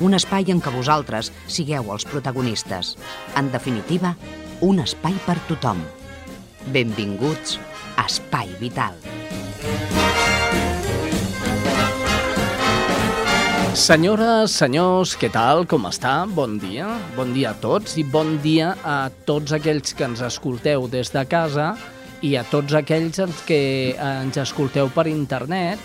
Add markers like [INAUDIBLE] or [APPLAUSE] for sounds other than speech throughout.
un espai en què vosaltres sigueu els protagonistes. En definitiva, un espai per tothom. Benvinguts a Espai Vital. Senyores, senyors, què tal? Com està? Bon dia. Bon dia a tots i bon dia a tots aquells que ens escolteu des de casa i a tots aquells que ens escolteu per internet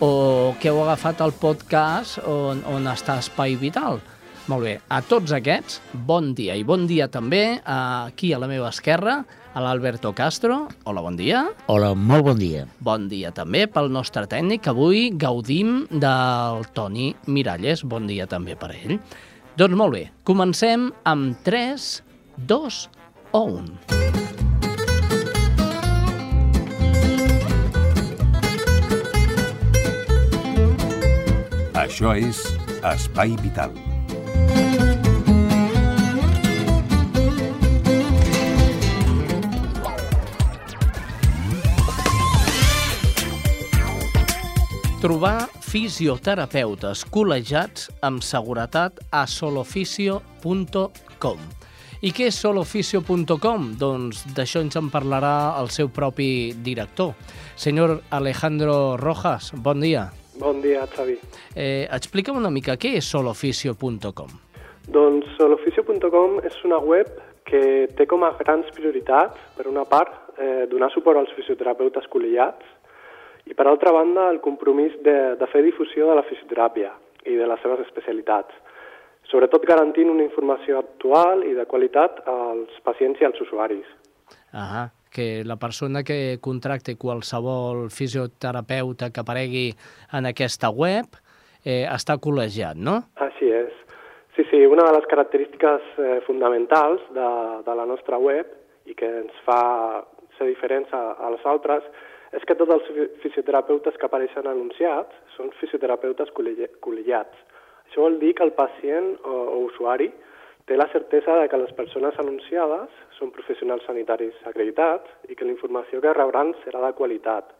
o que heu agafat el podcast on, on està Espai Vital. Molt bé, a tots aquests, bon dia. I bon dia també aquí a la meva esquerra, a l'Alberto Castro. Hola, bon dia. Hola, molt bon dia. Bon dia també pel nostre tècnic. Avui gaudim del Toni Miralles. Bon dia també per ell. Doncs molt bé, comencem amb 3, 2 o 1. Això és Espai Vital. Trobar fisioterapeutes col·legiats amb seguretat a soloficio.com. I què és soloficio.com? Doncs d'això ens en parlarà el seu propi director. Senyor Alejandro Rojas, bon dia. Bon dia, Xavi. Eh, explica'm una mica, què és soloficio.com? Doncs soloficio.com és una web que té com a grans prioritats, per una part, eh, donar suport als fisioterapeutes col·legiats i, per altra banda, el compromís de, de fer difusió de la fisioteràpia i de les seves especialitats, sobretot garantint una informació actual i de qualitat als pacients i als usuaris. Ah, que la persona que contracte qualsevol fisioterapeuta que aparegui en aquesta web eh, està col·legiat, no? Així és. Sí, sí, una de les característiques eh, fonamentals de, de la nostra web i que ens fa ser diferents a, a les altres és que tots els fisioterapeutes que apareixen anunciats són fisioterapeutes col·legiats. Això vol dir que el pacient o, o usuari té la certesa de que les persones anunciades són professionals sanitaris acreditats i que la informació que rebran serà de qualitat.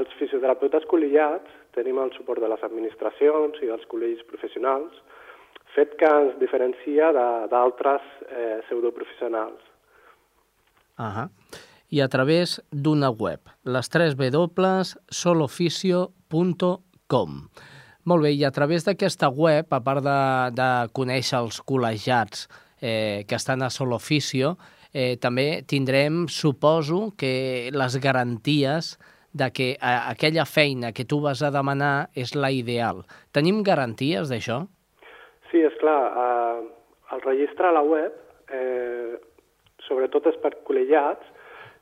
Els fisioterapeutes col·legiats tenim el suport de les administracions i dels col·legis professionals, fet que ens diferencia d'altres eh, pseudoprofessionals. -huh i a través d'una web, les 3 www.soloficio.com. Molt bé, i a través d'aquesta web, a part de, de conèixer els col·legiats eh, que estan a Soloficio, eh, també tindrem, suposo, que les garanties de que eh, aquella feina que tu vas a demanar és la ideal. Tenim garanties d'això? Sí, és clar. Eh, el registre a la web, eh, sobretot és per col·legiats,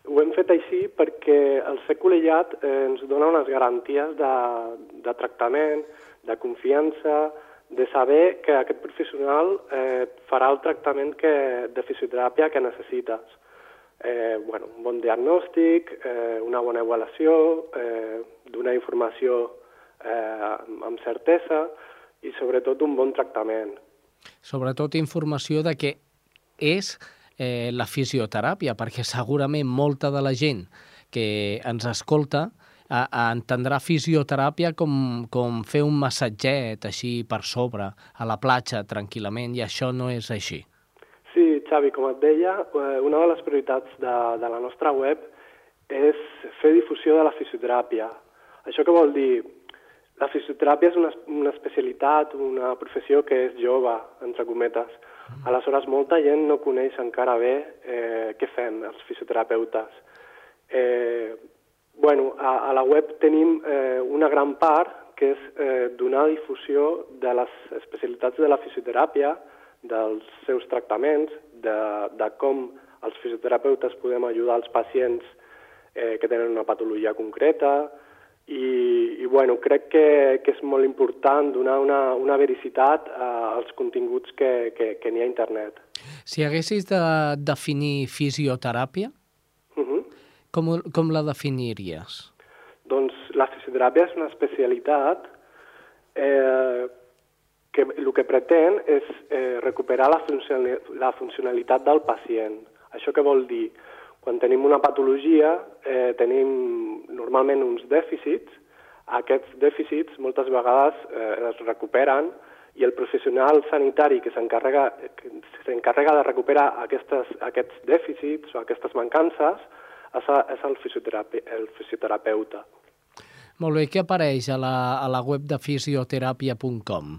ho hem fet així perquè el ser col·legiat eh, ens dona unes garanties de, de tractament, de confiança, de saber que aquest professional eh, farà el tractament que, de fisioteràpia que necessites. Eh, bueno, un bon diagnòstic, eh, una bona avaluació, eh, donar informació eh, amb certesa i sobretot un bon tractament. Sobretot informació de què és eh, la fisioteràpia, perquè segurament molta de la gent que ens escolta a, a entendrà fisioteràpia com, com fer un massatget així per sobre, a la platja, tranquil·lament, i això no és així. Sí, Xavi, com et deia, eh, una de les prioritats de, de la nostra web és fer difusió de la fisioteràpia. Això què vol dir? La fisioteràpia és una, una especialitat, una professió que és jove, entre cometes. Aleshores, molta gent no coneix encara bé eh, què fem els fisioterapeutes. Eh, bueno, a, a la web tenim eh, una gran part que és eh, donar difusió de les especialitats de la fisioteràpia, dels seus tractaments, de, de com els fisioterapeutes podem ajudar els pacients eh, que tenen una patologia concreta i, i bueno, crec que, que és molt important donar una, una vericitat als continguts que, que, que n'hi ha a internet. Si haguessis de definir fisioteràpia. Com, com la definiries? Doncs la fisioteràpia és una especialitat eh, que el que pretén és eh, recuperar la, funcionali la funcionalitat del pacient. Això què vol dir? Quan tenim una patologia, eh, tenim normalment uns dèficits, aquests dèficits moltes vegades eh, es recuperen i el professional sanitari que s'encarrega de recuperar aquestes, aquests dèficits o aquestes mancances és, és el, fisioterape, el fisioterapeuta. Molt bé, què apareix a la, a la web de fisioteràpia.com?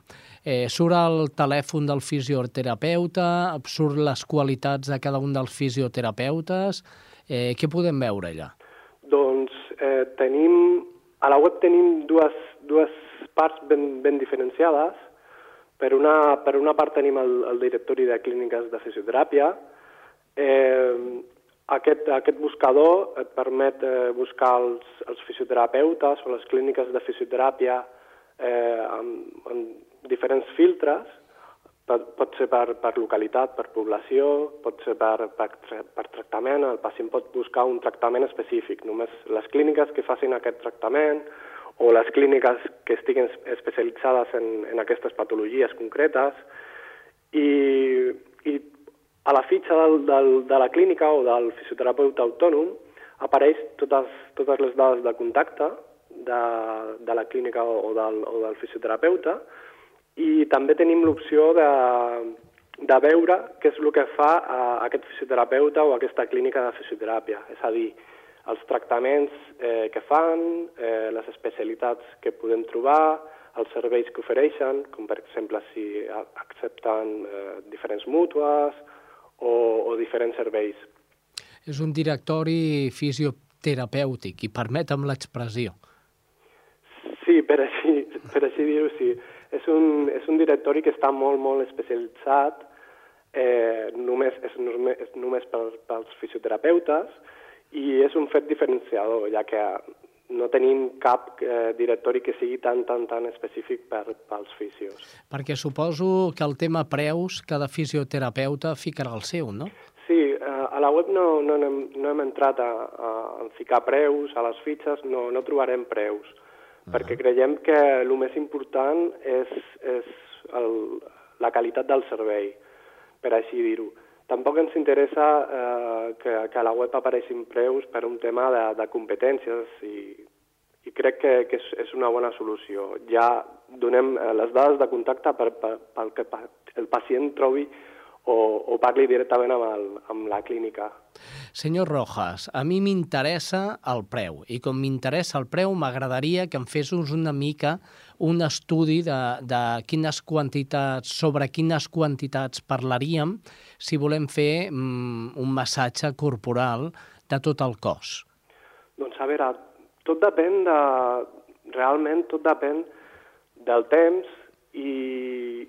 Eh, surt el telèfon del fisioterapeuta, surt les qualitats de cada un dels fisioterapeutes, eh, què podem veure allà? Doncs eh, tenim, a la web tenim dues, dues parts ben, ben diferenciades. Per una, per una part tenim el, el directori de clíniques de fisioteràpia. Eh, aquest, aquest buscador et permet eh, buscar els, els fisioterapeutes o les clíniques de fisioteràpia eh, amb, amb diferents filtres. Pot, pot ser per, per localitat, per població, pot ser per, per, per tractament. El pacient pot buscar un tractament específic. Només les clíniques que facin aquest tractament o les clíniques que estiguin especialitzades en, en aquestes patologies concretes i, i a la fitxa del, del, de la clínica o del fisioterapeuta autònom apareix totes, totes les dades de contacte de, de la clínica o, o, del, o del fisioterapeuta i també tenim l'opció de, de veure què és el que fa a aquest fisioterapeuta o aquesta clínica de fisioteràpia. És a dir, els tractaments eh, que fan, eh, les especialitats que podem trobar, els serveis que ofereixen, com per exemple si accepten eh, diferents mútues o, o diferents serveis. És un directori fisioterapèutic, i permetem l'expressió. Sí, per així, per així dir-ho, sí. És un, és un directori que està molt, molt especialitzat, eh, només, és, només, és només per, pels fisioterapeutes, i és un fet diferenciador, ja que no tenim cap eh, directori que sigui tan, tan, tan específic per, pels fisios. Perquè suposo que el tema preus, cada fisioterapeuta ficarà el seu, no? Sí, eh, a la web no, no, hem, no hem entrat a, a, ficar preus, a les fitxes no, no trobarem preus, uh -huh. perquè creiem que el més important és, és el, la qualitat del servei, per així dir-ho. Tampoc ens interessa eh, que, que a la web apareixin preus per un tema de, de competències i, i crec que, que és, és una bona solució. Ja donem eh, les dades de contacte per, per, pel que el pacient trobi o, o parli directament amb, el, amb la clínica. Senyor Rojas, a mi m'interessa el preu i com m'interessa el preu m'agradaria que em fes una mica un estudi de, de quines quantitats, sobre quines quantitats parlaríem si volem fer mm, un massatge corporal de tot el cos. Doncs a veure, tot depèn de... Realment tot depèn del temps i,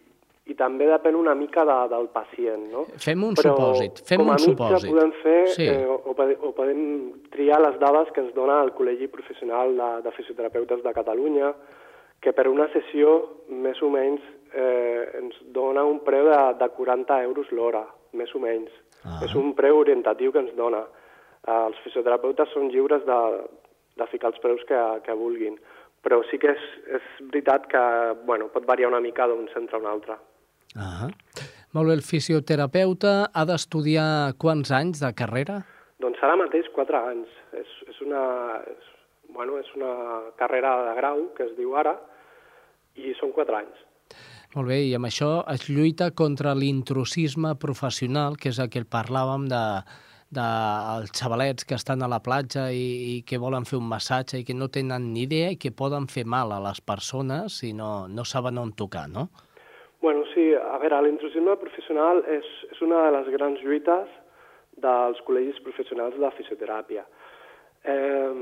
i també depèn una mica de, del pacient, no? Fem un Però, supòsit, fem un supòsit. podem fer, sí. eh, o, o podem triar les dades que ens dona el Col·legi Professional de, de Fisioterapeutes de Catalunya, que per una sessió més o menys eh, ens dona un preu de, de 40 euros l'hora, més o menys. Ah. És un preu orientatiu que ens dona. Eh, els fisioterapeutes són lliures de, de ficar els preus que, que vulguin, però sí que és, és veritat que bueno, pot variar una mica d'un centre a un altre. Ah Molt bé, el fisioterapeuta ha d'estudiar quants anys de carrera? Doncs ara mateix quatre anys. És, és, una, és, bueno, és una carrera de grau, que es diu ara, i són quatre anys. Molt bé, i amb això es lluita contra l'intrusisme professional, que és el que parlàvem de, dels de xavalets que estan a la platja i, i que volen fer un massatge i que no tenen ni idea i que poden fer mal a les persones si no, no saben on tocar, no? Bueno, sí, a veure, l'intrusisme professional és, és una de les grans lluites dels col·legis professionals de fisioteràpia. Eh,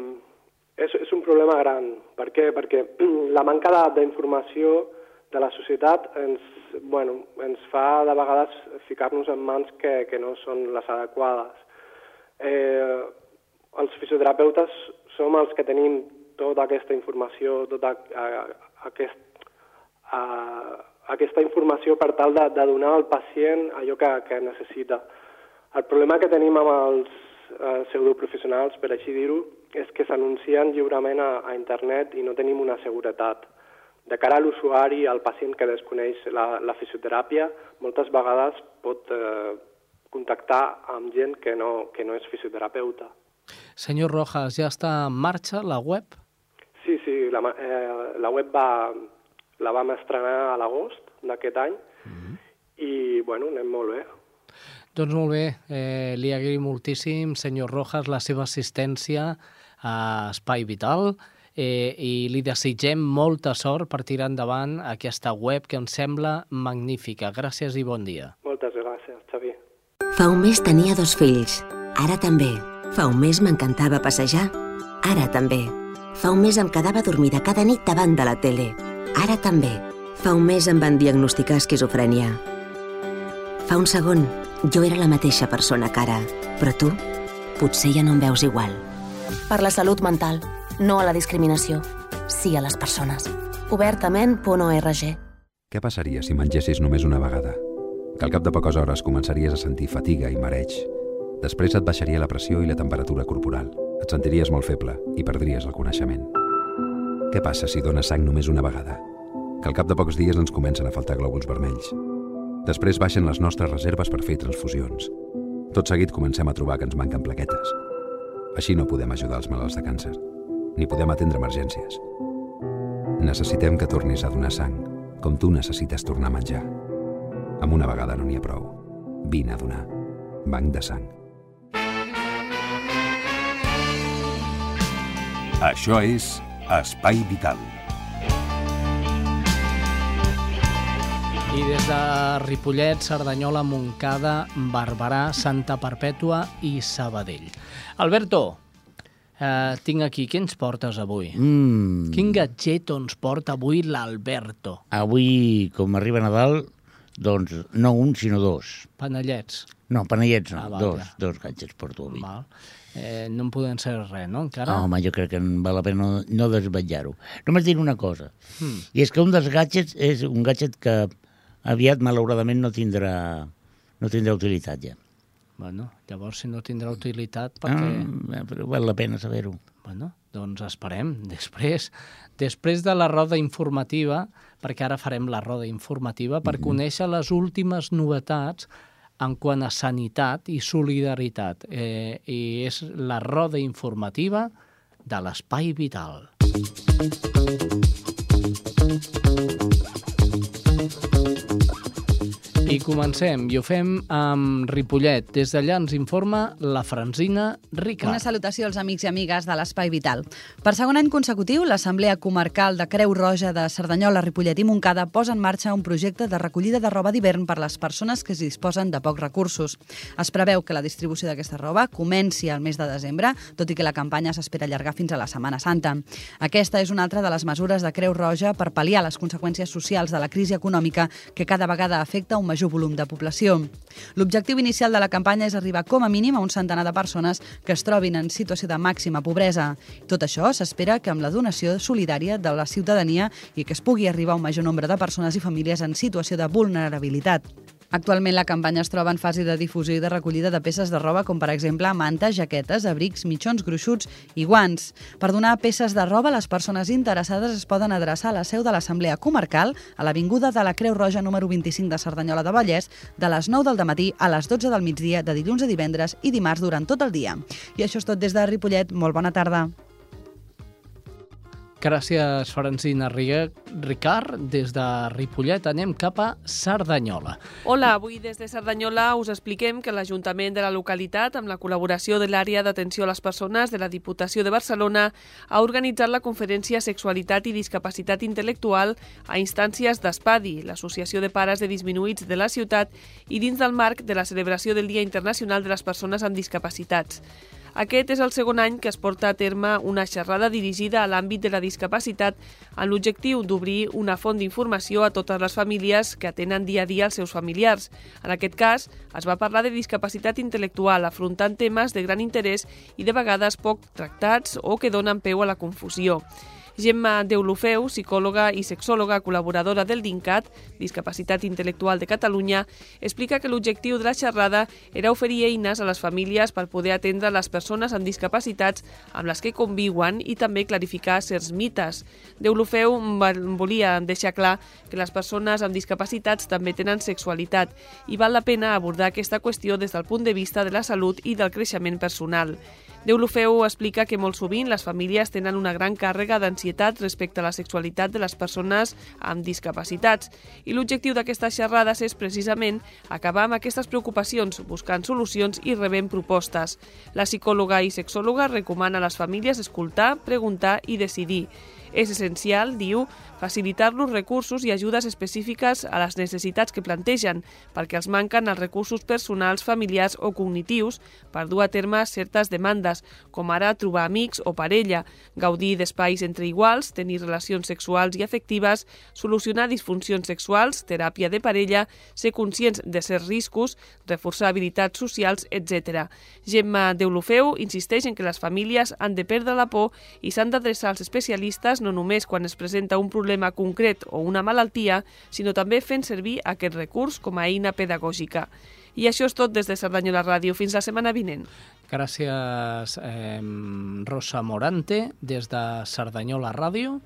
és, és un problema gran. Per què? Perquè [CLEARS THROAT] la manca d'informació de la societat ens, bueno, ens fa de vegades ficar-nos en mans que, que no són les adequades. Eh, els fisioterapeutes som els que tenim tota aquesta informació, tota uh, aquest, aquesta informació per tal de, de donar al pacient allò que, que necessita. El problema que tenim amb els uh, pseudoprofessionals, per així dir-ho, és que s'anuncien lliurement a, a internet i no tenim una seguretat. De cara a l'usuari, al pacient que desconeix la, la fisioteràpia, moltes vegades pot eh, contactar amb gent que no, que no és fisioterapeuta. Senyor Rojas, ja està en marxa la web? Sí, sí, la, eh, la web va, la vam estrenar a l'agost d'aquest any mm -hmm. i, bueno, anem molt bé. Doncs molt bé, eh, li agraïm moltíssim, senyor Rojas, la seva assistència a Espai Vital eh, i li desitgem molta sort per tirar endavant aquesta web que ens sembla magnífica. Gràcies i bon dia. Moltes gràcies, Xavi. Fa un mes tenia dos fills, ara també. Fa un mes m'encantava passejar, ara també. Fa un mes em quedava dormida cada nit davant de la tele, ara també. Fa un mes em van diagnosticar esquizofrènia. Fa un segon, jo era la mateixa persona que ara, però tu potser ja no em veus igual. Per la salut mental, no a la discriminació, sí a les persones. Obertament.org Què passaria si mengessis només una vegada? Que al cap de poques hores començaries a sentir fatiga i mareig. Després et baixaria la pressió i la temperatura corporal. Et sentiries molt feble i perdries el coneixement. Què passa si dones sang només una vegada? Que al cap de pocs dies ens comencen a faltar glòbuls vermells. Després baixen les nostres reserves per fer transfusions. Tot seguit comencem a trobar que ens manquen plaquetes. Així no podem ajudar els malalts de càncer, ni podem atendre emergències. Necessitem que tornis a donar sang, com tu necessites tornar a menjar. Amb una vegada no n'hi ha prou. Vine a donar. Banc de sang. Això és Espai Vital. I des de Ripollet, Cerdanyola, Montcada, Barberà, Santa Perpètua i Sabadell. Alberto, eh, tinc aquí, què ens portes avui? Mm, Quin gadget ens porta avui l'Alberto? avui, com arriba Nadal, doncs no un, sinó dos. Panellets. No, panellets no, Ah, val, dos, ja. dos gadgets porto avui. Val. Eh, no en podem ser res, no, encara? Ah, home, jo crec que val la pena no, no desvetllar-ho. Només dir una cosa, Hmm. i és que un dels gadgets és un gadget que aviat, malauradament, no tindrà, no tindrà utilitat ja. Bueno, llavors, si no tindrà utilitat, perquè... Ah, però val la pena saber-ho. Bueno, doncs esperem. Després, després de la roda informativa, perquè ara farem la roda informativa, per conèixer les últimes novetats en quant a sanitat i solidaritat. Eh, I és la roda informativa de l'Espai Vital. I comencem, i ho fem amb Ripollet. Des d'allà ens informa la Franzina Ricard. Una salutació als amics i amigues de l'Espai Vital. Per segon any consecutiu, l'Assemblea Comarcal de Creu Roja de Cerdanyola, Ripollet i Montcada posa en marxa un projecte de recollida de roba d'hivern per les persones que es disposen de pocs recursos. Es preveu que la distribució d'aquesta roba comenci al mes de desembre, tot i que la campanya s'espera allargar fins a la Setmana Santa. Aquesta és una altra de les mesures de Creu Roja per pal·liar les conseqüències socials de la crisi econòmica que cada vegada afecta un major volum de població. L'objectiu inicial de la campanya és arribar com a mínim a un centenar de persones que es trobin en situació de màxima pobresa. Tot això s'espera que amb la donació solidària de la ciutadania i que es pugui arribar a un major nombre de persones i famílies en situació de vulnerabilitat. Actualment la campanya es troba en fase de difusió i de recollida de peces de roba com per exemple mantes, jaquetes, abrics, mitjons gruixuts i guants. Per donar peces de roba, les persones interessades es poden adreçar a la seu de l'Assemblea Comarcal a l'Avinguda de la Creu Roja número 25 de Cerdanyola de Vallès de les 9 del matí a les 12 del migdia de dilluns a divendres i dimarts durant tot el dia. I això és tot des de Ripollet. Molt bona tarda. Gràcies, Francina Ricard. Des de Ripollet anem cap a Cerdanyola. Hola, avui des de Cerdanyola us expliquem que l'Ajuntament de la localitat, amb la col·laboració de l'àrea d'atenció a les persones de la Diputació de Barcelona, ha organitzat la conferència Sexualitat i Discapacitat Intel·lectual a instàncies d'ESPADI, l'Associació de Pares de Disminuïts de la ciutat, i dins del marc de la celebració del Dia Internacional de les Persones amb Discapacitats. Aquest és el segon any que es porta a terme una xerrada dirigida a l'àmbit de la discapacitat amb l'objectiu d'obrir una font d'informació a totes les famílies que atenen dia a dia els seus familiars. En aquest cas, es va parlar de discapacitat intel·lectual, afrontant temes de gran interès i de vegades poc tractats o que donen peu a la confusió. Gemma Deulofeu, psicòloga i sexòloga col·laboradora del DINCAT, Discapacitat Intel·lectual de Catalunya, explica que l'objectiu de la xerrada era oferir eines a les famílies per poder atendre les persones amb discapacitats amb les que conviuen i també clarificar certs mites. Deulofeu volia deixar clar que les persones amb discapacitats també tenen sexualitat i val la pena abordar aquesta qüestió des del punt de vista de la salut i del creixement personal. Deulofeu explica que molt sovint les famílies tenen una gran càrrega d'ansietat respecte a la sexualitat de les persones amb discapacitats i l'objectiu d'aquestes xerrades és precisament acabar amb aquestes preocupacions buscant solucions i rebent propostes. La psicòloga i sexòloga recomana a les famílies escoltar, preguntar i decidir. És essencial, diu, facilitar-los recursos i ajudes específiques a les necessitats que plantegen, perquè els manquen els recursos personals, familiars o cognitius per dur a terme certes demandes, com ara trobar amics o parella, gaudir d'espais entre iguals, tenir relacions sexuals i afectives, solucionar disfuncions sexuals, teràpia de parella, ser conscients de certs riscos, reforçar habilitats socials, etc. Gemma Deulofeu insisteix en que les famílies han de perdre la por i s'han d'adreçar als especialistes no només quan es presenta un problema concret o una malaltia, sinó també fent servir aquest recurs com a eina pedagògica. I això és tot des de Cerdanyola Ràdio. Fins la setmana vinent. Gràcies, eh, Rosa Morante, des de Cerdanyola Ràdio.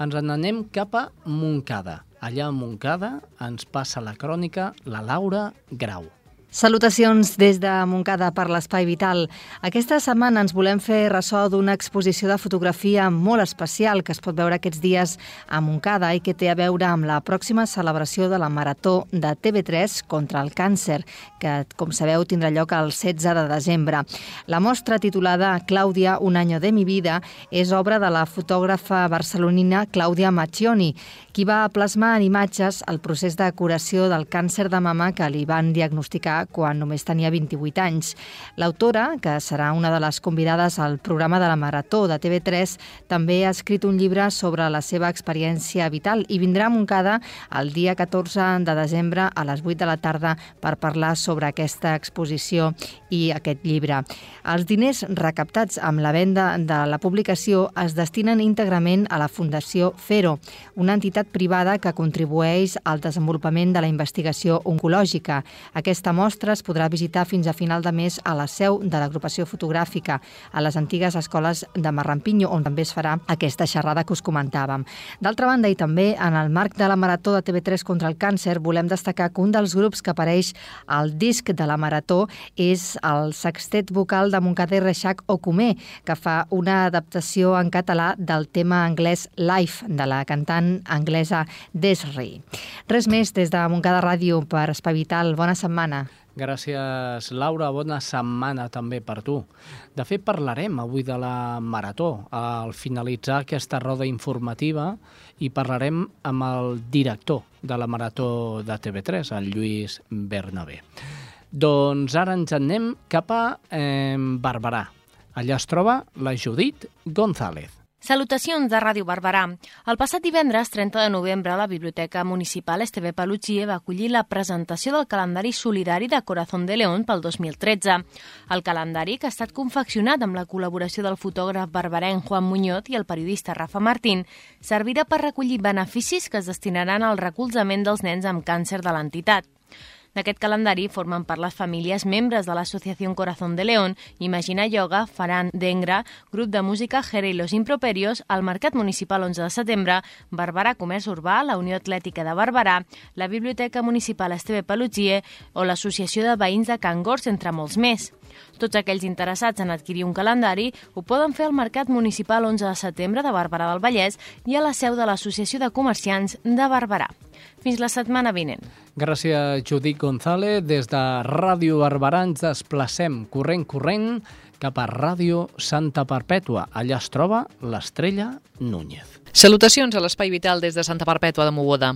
Ens n'anem cap a Montcada. Allà a Montcada ens passa la crònica la Laura Grau. Salutacions des de Montcada per l'Espai Vital. Aquesta setmana ens volem fer ressò d'una exposició de fotografia molt especial que es pot veure aquests dies a Montcada i que té a veure amb la pròxima celebració de la Marató de TV3 contra el càncer, que, com sabeu, tindrà lloc el 16 de desembre. La mostra titulada Clàudia, un any de mi vida, és obra de la fotògrafa barcelonina Clàudia Macchioni, qui va plasmar en imatges el procés de curació del càncer de mama que li van diagnosticar quan només tenia 28 anys. L'autora, que serà una de les convidades al programa de la Marató de TV3, també ha escrit un llibre sobre la seva experiència vital i vindrà a Montcada el dia 14 de desembre a les 8 de la tarda per parlar sobre aquesta exposició i aquest llibre. Els diners recaptats amb la venda de la publicació es destinen íntegrament a la Fundació Fero, una entitat privada que contribueix al desenvolupament de la investigació oncològica. Aquesta mostra es podrà visitar fins a final de mes a la seu de l'agrupació fotogràfica, a les antigues escoles de Marrampinyo, on també es farà aquesta xerrada que us comentàvem. D'altra banda, i també en el marc de la Marató de TV3 contra el càncer, volem destacar que un dels grups que apareix al disc de la Marató és el sextet vocal de Montcada i Reixac Ocumé, que fa una adaptació en català del tema anglès Life, de la cantant anglesa Desri. Res més des de Montcada Ràdio per Espai Vital. Bona setmana. Gràcies, Laura. Bona setmana també per tu. De fet, parlarem avui de la Marató al finalitzar aquesta roda informativa i parlarem amb el director de la Marató de TV3, el Lluís Bernabé. Doncs ara ens anem cap a eh, Barberà. Allà es troba la Judit González. Salutacions de Ràdio Barberà. El passat divendres, 30 de novembre, la Biblioteca Municipal Esteve Paluchie va acollir la presentació del calendari solidari de Corazón de León pel 2013. El calendari, que ha estat confeccionat amb la col·laboració del fotògraf barberenc Juan Muñoz i el periodista Rafa Martín, servirà per recollir beneficis que es destinaran al recolzament dels nens amb càncer de l'entitat. D'aquest calendari formen part les famílies membres de l'Associació Corazón de León, Imagina Yoga, Faran Dengra, Grup de Música Jere i Los Improperios, el Mercat Municipal 11 de setembre, Barberà Comerç Urbà, la Unió Atlètica de Barberà, la Biblioteca Municipal Esteve Pelugie o l'Associació de Veïns de Can Gors, entre molts més. Tots aquells interessats en adquirir un calendari ho poden fer al Mercat Municipal 11 de setembre de Barberà del Vallès i a la seu de l'Associació de Comerciants de Barberà. Fins la setmana vinent. Gràcies, Judit González. Des de Ràdio Barberà ens desplacem corrent, corrent cap a Ràdio Santa Perpètua. Allà es troba l'estrella Núñez. Salutacions a l'Espai Vital des de Santa Perpètua de Mogoda.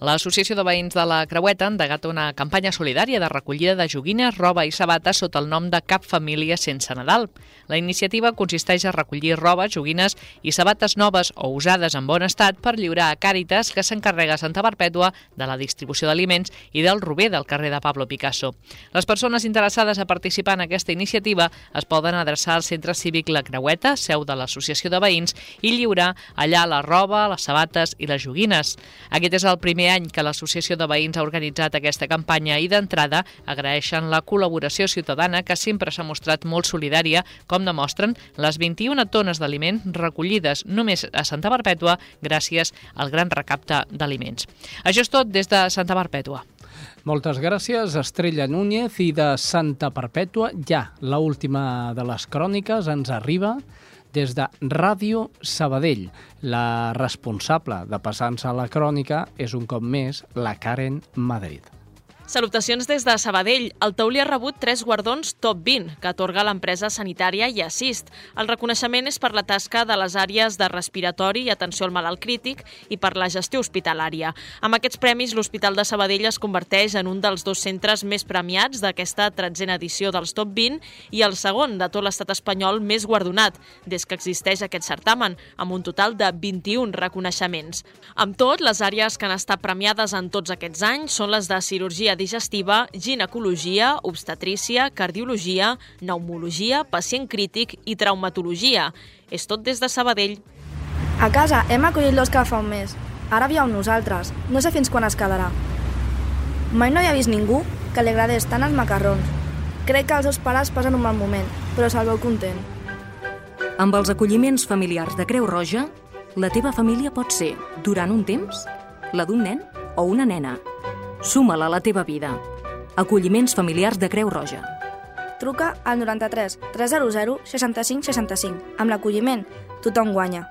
L'Associació de Veïns de la Creueta ha endegat una campanya solidària de recollida de joguines, roba i sabates sota el nom de Cap Família Sense Nadal. La iniciativa consisteix a recollir roba, joguines i sabates noves o usades en bon estat per lliurar a Càritas, que s'encarrega a Santa Perpètua de la distribució d'aliments i del Rober del carrer de Pablo Picasso. Les persones interessades a participar en aquesta iniciativa es poden adreçar al Centre Cívic La Creueta, seu de l'Associació de Veïns, i lliurar allà la roba, les sabates i les joguines. Aquest és el primer any que l'Associació de Veïns ha organitzat aquesta campanya i d'entrada agraeixen la col·laboració ciutadana que sempre s'ha mostrat molt solidària, com demostren les 21 tones d'aliment recollides només a Santa Perpètua gràcies al gran recapte d'aliments. Això és tot des de Santa Perpètua. Moltes gràcies, Estrella Núñez, i de Santa Perpètua, ja, la última de les cròniques ens arriba des de Ràdio Sabadell. La responsable de passar-se a la crònica és un cop més la Karen Madrid. Salutacions des de Sabadell. El taulí ha rebut tres guardons Top 20, que atorga l'empresa sanitària i Assist. El reconeixement és per la tasca de les àrees de respiratori i atenció al malalt crític i per la gestió hospitalària. Amb aquests premis, l'Hospital de Sabadell es converteix en un dels dos centres més premiats d'aquesta tretzena edició dels Top 20 i el segon de tot l'estat espanyol més guardonat, des que existeix aquest certamen, amb un total de 21 reconeixements. Amb tot, les àrees que han estat premiades en tots aquests anys són les de cirurgia digestiva, ginecologia, obstetrícia, cardiologia, pneumologia, pacient crític i traumatologia. És tot des de Sabadell. A casa hem acollit l'Òscar fa un mes. Ara viu amb nosaltres. No sé fins quan es quedarà. Mai no havia vist ningú que li agradés tant els macarrons. Crec que els seus pares passen un mal moment, però se'l veu content. Amb els acolliments familiars de Creu Roja, la teva família pot ser, durant un temps, la d'un nen o una nena, Suma-la a la teva vida. Acolliments familiars de Creu Roja. Truca al 93 300 65 65. Amb l'acolliment, tothom guanya.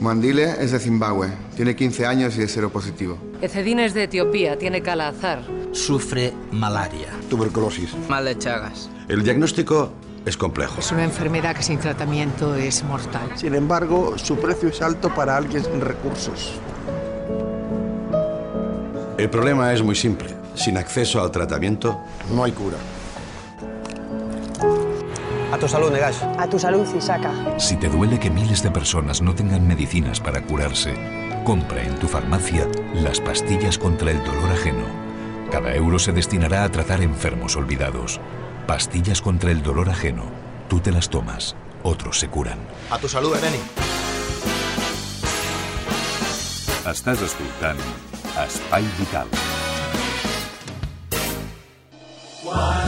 Mandile es de Zimbabue. Tiene 15 años y es seropositivo. Ecedine es de Etiopía. Tiene calazar. Sufre malaria. Tuberculosis. Mal de Chagas. El diagnóstico es complejo. Es una enfermedad que sin tratamiento es mortal. Sin embargo, su precio es alto para alguien sin recursos. El problema es muy simple. Sin acceso al tratamiento, no hay cura. A tu salud, Negash. A tu salud, Isaka. Si te duele que miles de personas no tengan medicinas para curarse, compra en tu farmacia las pastillas contra el dolor ajeno. Cada euro se destinará a tratar enfermos olvidados. Pastillas contra el dolor ajeno. Tú te las tomas, otros se curan. A tu salud, Beneni. Estàs escoltant Espai Vital. Quan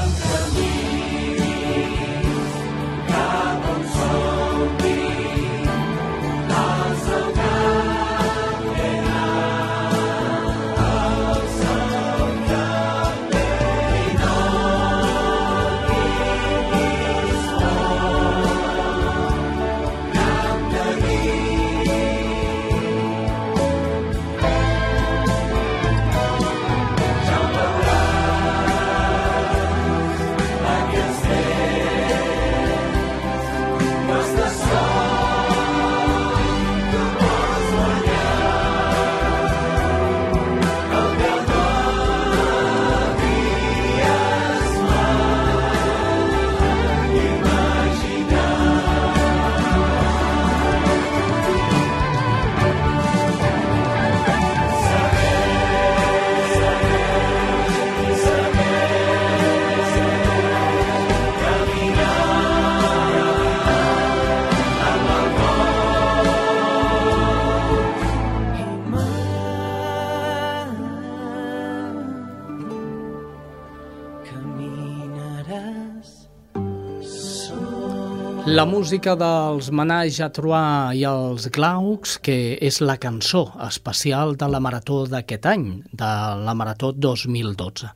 La música dels Manage a Trois i els Glaucs, que és la cançó especial de la Marató d'aquest any, de la Marató 2012.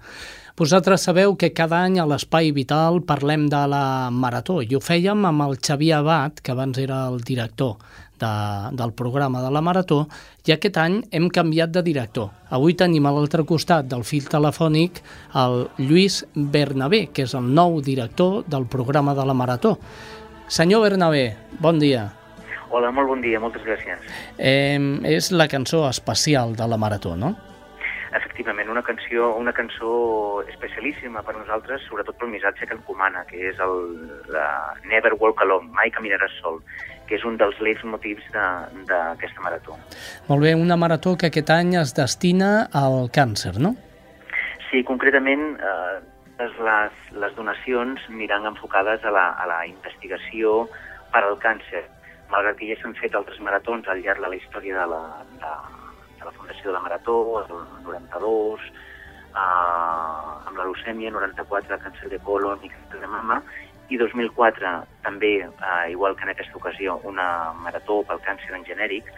Vosaltres sabeu que cada any a l'Espai Vital parlem de la Marató i ho fèiem amb el Xavier Abad, que abans era el director de, del programa de la Marató, i aquest any hem canviat de director. Avui tenim a l'altre costat del fil telefònic el Lluís Bernabé, que és el nou director del programa de la Marató. Senyor Bernabé, bon dia. Hola, molt bon dia, moltes gràcies. Eh, és la cançó especial de la Marató, no? Efectivament, una canció, una cançó especialíssima per nosaltres, sobretot pel missatge que encomana, que és el la Never Walk Alone, mai caminaràs sol, que és un dels leitmotivs d'aquesta marató. Molt bé, una marató que aquest any es destina al càncer, no? Sí, concretament, eh, les, les donacions aniran enfocades a la, a la investigació per al càncer, malgrat que ja s'han fet altres maratons al llarg de la història de la, de, de la Fundació de la Marató, el 92, eh, amb la leucèmia, 94, càncer de colon i càncer de mama, i 2004 també, eh, igual que en aquesta ocasió, una marató pel càncer en genèric,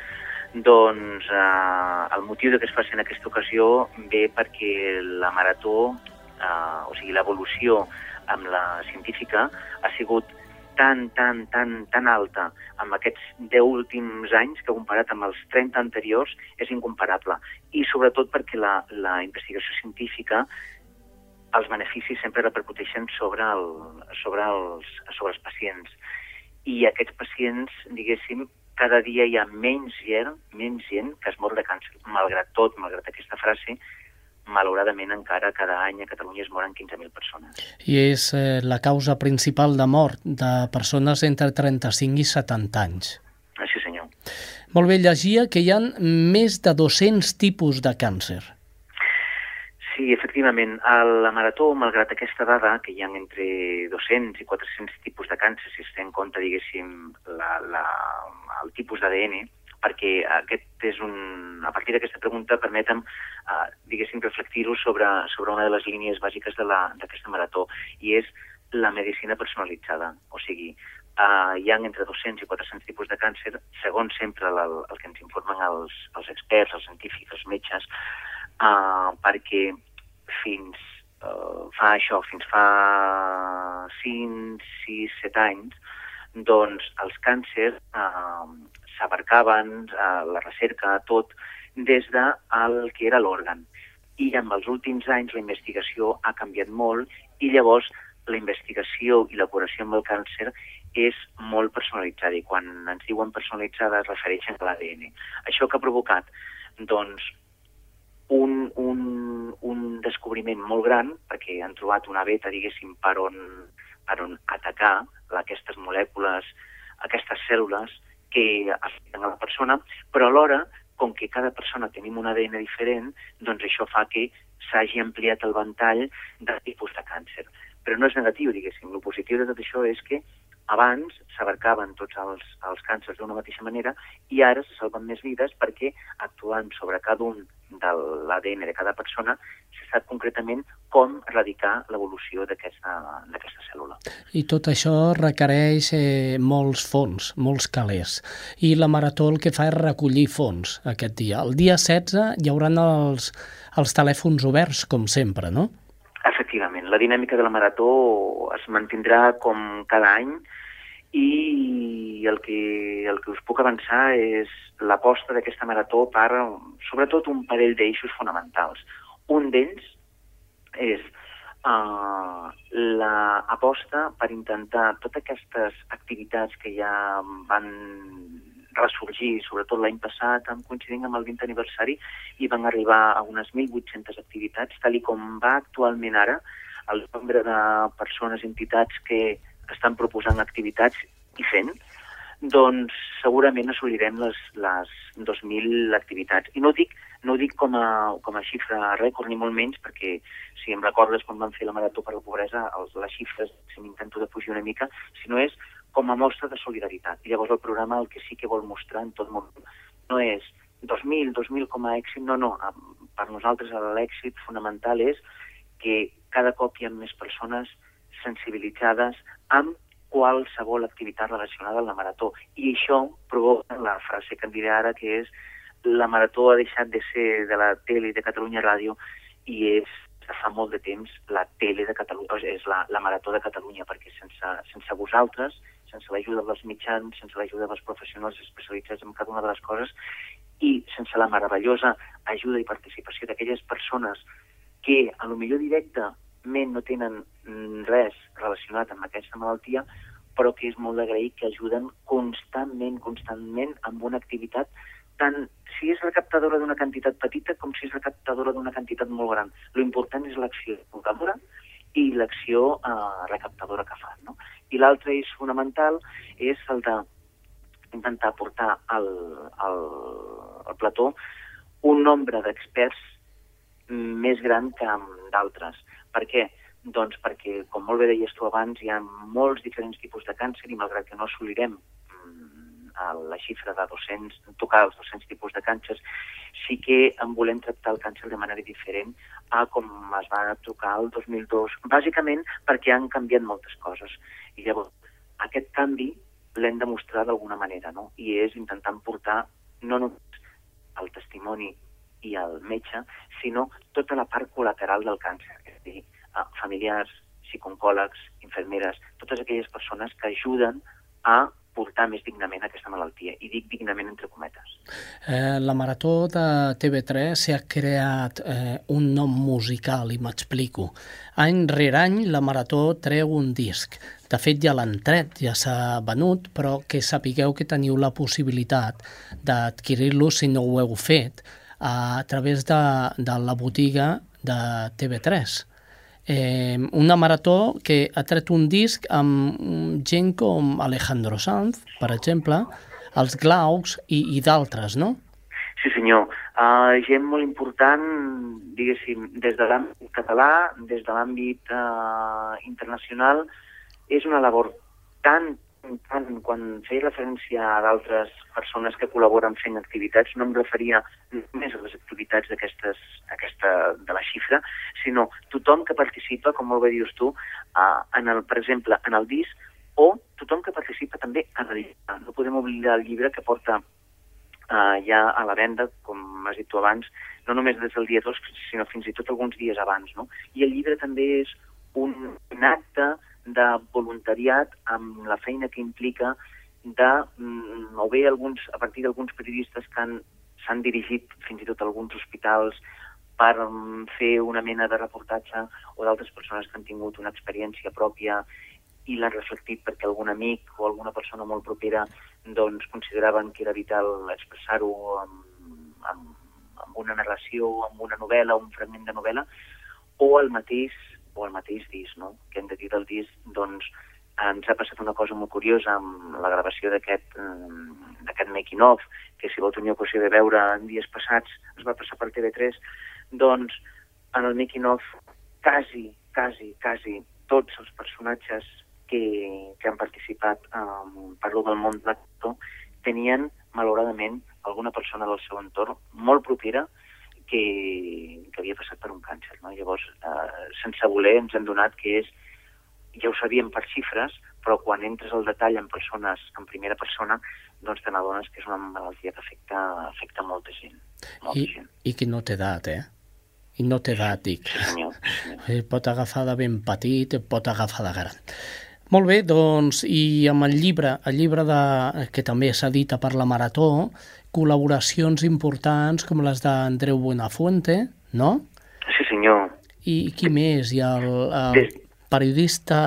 doncs eh, el motiu de que es faci en aquesta ocasió ve perquè la marató, eh, o sigui, l'evolució amb la científica ha sigut tan, tan, tan, tan alta amb aquests 10 últims anys que comparat amb els 30 anteriors és incomparable. I sobretot perquè la, la investigació científica els beneficis sempre repercuteixen sobre, el, sobre, els, sobre els pacients. I aquests pacients, diguéssim, cada dia hi ha menys gent, menys gent que es mor de càncer. Malgrat tot, malgrat aquesta frase, malauradament encara cada any a Catalunya es moren 15.000 persones. I és eh, la causa principal de mort de persones entre 35 i 70 anys. Així, senyor. Molt bé, llegia que hi ha més de 200 tipus de càncer. Sí, efectivament. A la marató, malgrat aquesta dada, que hi ha entre 200 i 400 tipus de càncer, si es té en compte, diguéssim, la, la, el tipus d'ADN, perquè aquest és un... A partir d'aquesta pregunta permetem, uh, diguéssim, reflectir-ho sobre, sobre una de les línies bàsiques d'aquesta marató, i és la medicina personalitzada. O sigui, uh, hi ha entre 200 i 400 tipus de càncer, segons sempre el, el que ens informen els, els experts, els científics, els metges, uh, perquè fins uh, fa això, fins fa 5, 6, 7 anys, doncs els càncers uh, s'abarcaven uh, la recerca, tot, des de el que era l'òrgan. I amb els últims anys la investigació ha canviat molt i llavors la investigació i la curació amb el càncer és molt personalitzada i quan ens diuen personalitzada es refereixen a l'ADN. Això que ha provocat? Doncs un, un, un descobriment molt gran, perquè han trobat una beta, diguéssim, per on, per on atacar aquestes molècules, aquestes cèl·lules que afecten a la persona, però alhora, com que cada persona tenim un ADN diferent, doncs això fa que s'hagi ampliat el ventall de tipus de càncer. Però no és negatiu, diguéssim. El positiu de tot això és que abans s'abarcaven tots els, els càncers d'una mateixa manera i ara se salven més vides perquè actuant sobre cada un de l'ADN de cada persona se sap concretament com erradicar l'evolució d'aquesta cèl·lula. I tot això requereix eh, molts fons, molts calés. I la Marató el que fa és recollir fons aquest dia. El dia 16 hi haurà els, els telèfons oberts, com sempre, no? Efectivament. La dinàmica de la Marató es mantindrà com cada any i el que, el que us puc avançar és l'aposta d'aquesta marató per, sobretot, un parell d'eixos fonamentals. Un d'ells és uh, l'aposta per intentar totes aquestes activitats que ja van ressorgir, sobretot l'any passat, en coincidint amb el 20 aniversari, i van arribar a unes 1.800 activitats, tal i com va actualment ara el nombre de persones, entitats que estan proposant activitats i fent, doncs segurament assolirem les, les 2.000 activitats. I no ho dic, no ho dic com, a, com a xifra rècord, ni molt menys, perquè si em recordes quan vam fer la Marató per la Pobresa, els, les xifres, si m'intento de fugir una mica, sinó és com a mostra de solidaritat. I llavors el programa el que sí que vol mostrar en tot moment no és 2.000, 2.000 com a èxit, no, no. Per nosaltres l'èxit fonamental és que cada cop hi ha més persones sensibilitzades amb qualsevol activitat relacionada amb la marató. I això provoca la frase que em diré ara, que és la marató ha deixat de ser de la tele de Catalunya Ràdio i és fa molt de temps la tele de Catalunya, és la, la marató de Catalunya, perquè sense, sense vosaltres, sense l'ajuda dels mitjans, sense l'ajuda dels professionals especialitzats en cada una de les coses i sense la meravellosa ajuda i participació d'aquelles persones que, a lo millor directament, no tenen res relacionat amb aquesta malaltia, però que és molt d'agrair que ajuden constantment, constantment, amb una activitat tant si és recaptadora d'una quantitat petita com si és recaptadora d'una quantitat molt gran. Lo important és l'acció recaptadora i l'acció eh, recaptadora que fan. No? I l'altre és fonamental, és el de intentar portar al, al, al plató un nombre d'experts més gran que d'altres. Per què? Doncs perquè, com molt bé deies tu abans, hi ha molts diferents tipus de càncer i malgrat que no assolirem mm, la xifra de 200, tocar els 200 tipus de càncers, sí que en volem tractar el càncer de manera diferent a com es va tocar el 2002, bàsicament perquè han canviat moltes coses. I llavors, aquest canvi l'hem de mostrar d'alguna manera, no? I és intentant portar no només el testimoni i el metge, sinó tota la part col·lateral del càncer, és a dir, familiars, psicòlegs, infermeres, totes aquelles persones que ajuden a portar més dignament aquesta malaltia, i dic dignament entre cometes. Eh, la Marató de TV3 s'ha creat eh, un nom musical, i m'explico. Any rere any la Marató treu un disc. De fet, ja l'han tret, ja s'ha venut, però que sapigueu que teniu la possibilitat d'adquirir-lo si no ho heu fet a través de, de la botiga de TV3 eh, una marató que ha tret un disc amb gent com Alejandro Sanz, per exemple, els Glaucs i, i d'altres, no? Sí, senyor. Uh, gent molt important, diguéssim, des de l'àmbit català, des de l'àmbit uh, internacional, és una labor tan quan, quan feia referència a d'altres persones que col·laboren fent activitats, no em referia només a les activitats d'aquestes aquesta, de la xifra, sinó tothom que participa, com molt bé dius tu, uh, en el, per exemple, en el disc, o tothom que participa també en el llibre. No podem oblidar el llibre que porta uh, ja a la venda, com has dit tu abans, no només des del dia 2, sinó fins i tot alguns dies abans. No? I el llibre també és un, un acte de voluntariat amb la feina que implica de, mm, o bé alguns, a partir d'alguns periodistes que s'han dirigit fins i tot a alguns hospitals per mm, fer una mena de reportatge o d'altres persones que han tingut una experiència pròpia i l'han reflectit perquè algun amic o alguna persona molt propera doncs, consideraven que era vital expressar-ho amb, amb, amb una narració, amb una novel·la, un fragment de novel·la, o el mateix o el mateix disc, no? que hem de dir del disc, doncs ens ha passat una cosa molt curiosa amb la gravació d'aquest mm, making of, que si vau tenir ocasió de veure en dies passats, es va passar per TV3, doncs en el making of quasi, quasi, quasi tots els personatges que, que han participat, um, parlo del món de tenien, malauradament, alguna persona del seu entorn molt propera que, que havia passat per un càncer. No? Llavors, eh, sense voler, ens hem donat que és, ja ho sabíem per xifres, però quan entres al detall en persones, en primera persona, doncs te n'adones que és una malaltia que afecta, afecta molta gent. Molta I, gent. I que no té edat, eh? I no té edat, dic. Sí, senyor. Sí, senyor. Eh, pot agafar de ben petit, pot agafar de gran. Molt bé, doncs, i amb el llibre, el llibre de, que també s'edita per la Marató, col·laboracions importants com les d'Andreu Buenafuente, no? Sí, senyor. I qui més? Hi ha el, el Des... periodista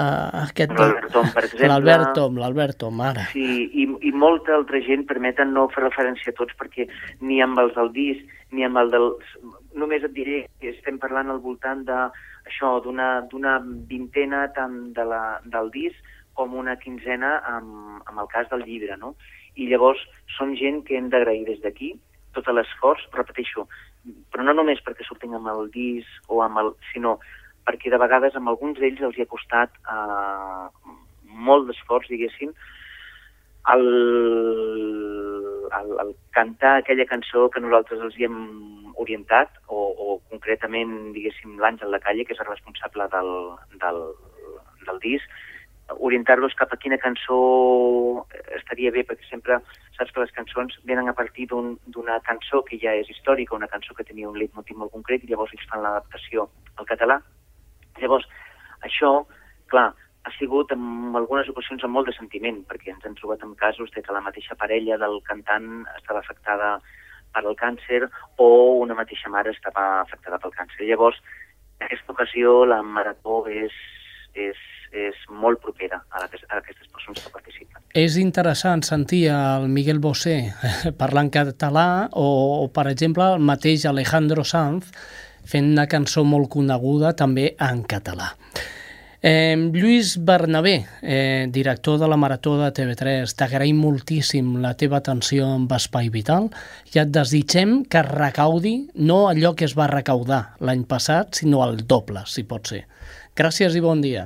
aquest... L'Albert Tom, per exemple. L'Albert Tom, l'Albert Tom, ara. Sí, i, i molta altra gent permeten no fer referència a tots perquè ni amb els del disc, ni amb el del... Només et diré que estem parlant al voltant de això d'una vintena tant de la, del disc com una quinzena amb, amb el cas del llibre, no? I llavors són gent que hem d'agrair des d'aquí tot l'esforç, repeteixo, però no només perquè surtin amb el disc o amb el... sinó perquè de vegades amb alguns d'ells els hi ha costat eh, molt d'esforç, diguéssim, el, el, el cantar aquella cançó que nosaltres els hi hem orientat, o, o concretament, diguéssim, l'Àngel de Calle, que és el responsable del, del, del disc, orientar-los cap a quina cançó estaria bé, perquè sempre saps que les cançons venen a partir d'una un, cançó que ja és històrica, una cançó que tenia un leitmotiv molt concret, i llavors ells fan l'adaptació al català. Llavors, això, clar, ha sigut en algunes ocasions amb molt de sentiment, perquè ens hem trobat en casos de que la mateixa parella del cantant estava afectada per al càncer o una mateixa mare estava afectada pel càncer. Llavors, en aquesta ocasió la marató és, és, és molt propera a, la, a aquestes persones que participen. És interessant sentir el Miguel Bosé [LAUGHS] parlant català o, o, per exemple, el mateix Alejandro Sanz fent una cançó molt coneguda també en català. Eh, Lluís Bernabé, eh, director de la Marató de TV3, t'agraïm moltíssim la teva atenció amb Espai Vital i et desitgem que recaudi no allò que es va recaudar l'any passat, sinó el doble, si pot ser. Gràcies i bon dia.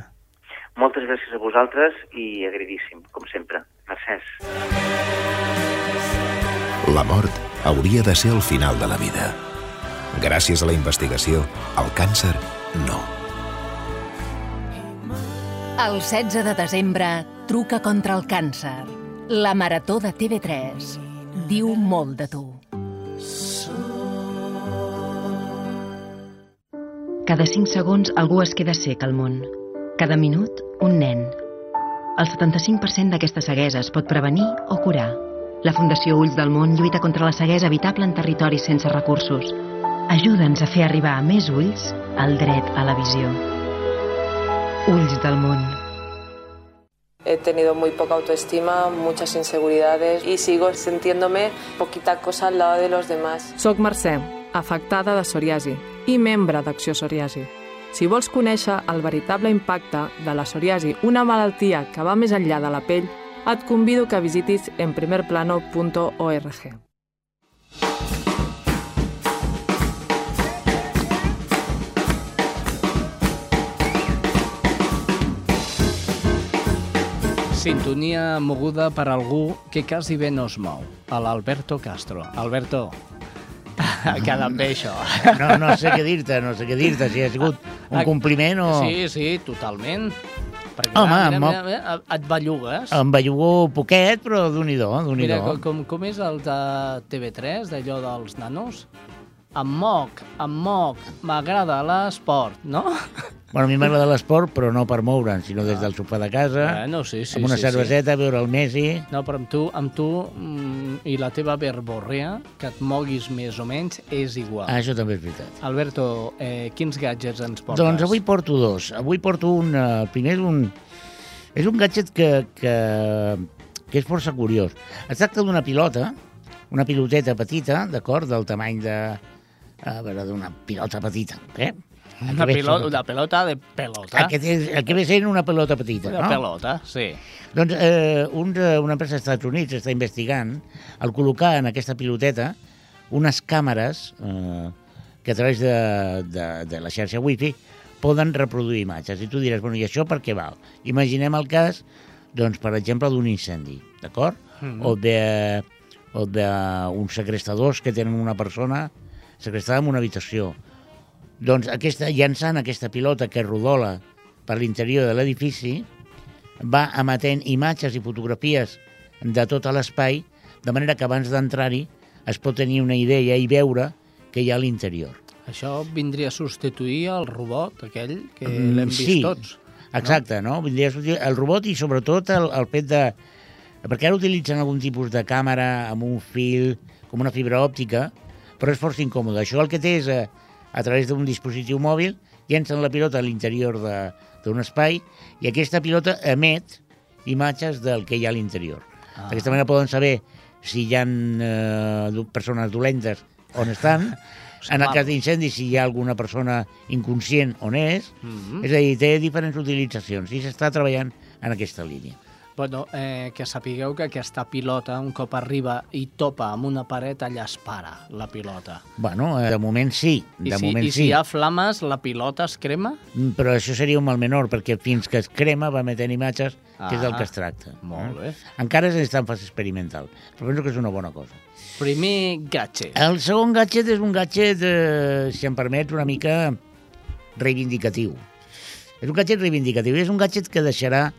Moltes gràcies a vosaltres i agradíssim, com sempre. Mercès. La mort hauria de ser el final de la vida. Gràcies a la investigació, el càncer no. El 16 de desembre, truca contra el càncer. La Marató de TV3 diu molt de tu. Cada 5 segons algú es queda sec al món. Cada minut, un nen. El 75% d'aquesta ceguesa es pot prevenir o curar. La Fundació Ulls del Món lluita contra la ceguesa evitable en territoris sense recursos. Ajuda'ns a fer arribar a més ulls el dret a la visió. Ulls del Món. He tenido muy poca autoestima, muchas inseguridades y sigo sintiéndome poquita cosa al lado de los demás. Soc Mercè, afectada de psoriasi i membre d'Acció Psoriasi. Si vols conèixer el veritable impacte de la psoriasi, una malaltia que va més enllà de la pell, et convido que visitis enprimerplano.org. Sintonia moguda per algú que quasi bé no es mou, a l'Alberto Castro. Alberto, [LAUGHS] ha quedat bé això. No, no sé què dir-te, no sé què dir-te, si ha sigut un compliment o... Sí, sí, totalment. Perquè, Home, mira, mira, mira, et bellugues. Em bellugo poquet, però d'un i Mira, do. com, com, com és el de TV3, d'allò dels nanos? Em moc, em moc, m'agrada l'esport, no? [LAUGHS] Bueno, a mi m'agrada l'esport, però no per moure'n, sinó des del sofà de casa, Bueno, sí, sí, amb una sí, cerveseta, veure el Messi... No, però amb tu, amb tu mm, i la teva verborrea, que et moguis més o menys, és igual. Ah, això també és veritat. Alberto, eh, quins gadgets ens portes? Doncs avui porto dos. Avui porto un... eh, El primer és un... És un gadget que, que, que és força curiós. Es tracta d'una pilota, una piloteta petita, d'acord, del tamany de... A veure, d'una pilota petita, eh? Una, que ve pilota, una pelota de pelota. El que, té, el que ve sent una pelota petita, Una no? pelota, sí. Doncs eh, un, de- una empresa als Estats Units està investigant el col·locar en aquesta piloteta unes càmeres eh, que a través de, de, de la xarxa wifi poden reproduir imatges. I tu diràs, bueno, i això per què val? Imaginem el cas, doncs, per exemple, d'un incendi, d'acord? Mhm. O de o d'uns segrestadors que tenen una persona segrestada en una habitació. Doncs aquesta, llançant aquesta pilota que rodola per l'interior de l'edifici, va emetent imatges i fotografies de tot l'espai, de manera que abans d'entrar-hi es pot tenir una idea i veure què hi ha a l'interior. Això vindria a substituir el robot aquell que Mm, l'hem vist sí, tots. Exacte, no? Vindria a sortir el robot i sobretot el, el fet de... Perquè ara utilitzen algun tipus de càmera amb un fil, com una fibra òptica, però és força incòmode. Això el que té és, a, a través d'un dispositiu mòbil, llencen la pilota a l'interior de- d'un espai i aquesta pilota emet imatges del que hi ha a l'interior. Ah. D'aquesta manera poden saber si hi ha eh, persones dolentes on estan, [LAUGHS] en el cas d'incendi si hi ha alguna persona inconscient on és, Mhm. és a dir, té diferents utilitzacions i s'està treballant en aquesta línia. Bueno, eh, que sapigueu que aquesta pilota, un cop arriba i topa amb una paret, allà es para, la pilota. Bueno, eh, de moment sí, I, de si, moment I si sí. hi ha flames, la pilota es crema? Mm, Però això seria un mal menor, perquè fins que es crema va emetent imatges, que és del Ah, que es tracta. molt eh? bé. Encara és en fase experimental, però penso que és una bona cosa. Primer gadget. El segon gadget és un gadget, eh, si em permets, una mica reivindicatiu. És un gadget reivindicatiu, és un gadget que deixarà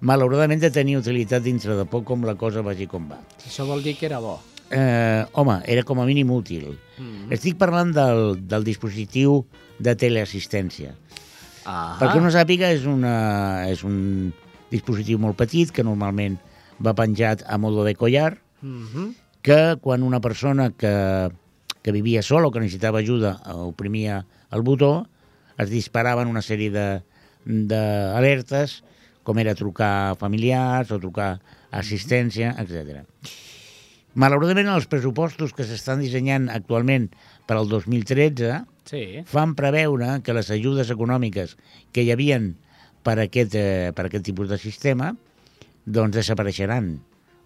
malauradament de tenir utilitat dintre de poc com la cosa vagi com va. Això vol dir que era bo. Eh, home, era com a mínim útil. Mm. Estic parlant del, del dispositiu de teleassistència. Ah. Perquè no sàpiga, és, una, és un dispositiu molt petit que normalment va penjat a modo de collar, Mhm. que quan una persona que, que vivia sola o que necessitava ajuda oprimia el botó, es disparaven una sèrie de d'alertes, com era trucar familiars o trucar assistència, etc. Malauradament, els pressupostos que s'estan dissenyant actualment per al 2013 Sí. fan preveure que les ajudes econòmiques que hi havien per aquest, eh, per aquest tipus de sistema doncs desapareixeran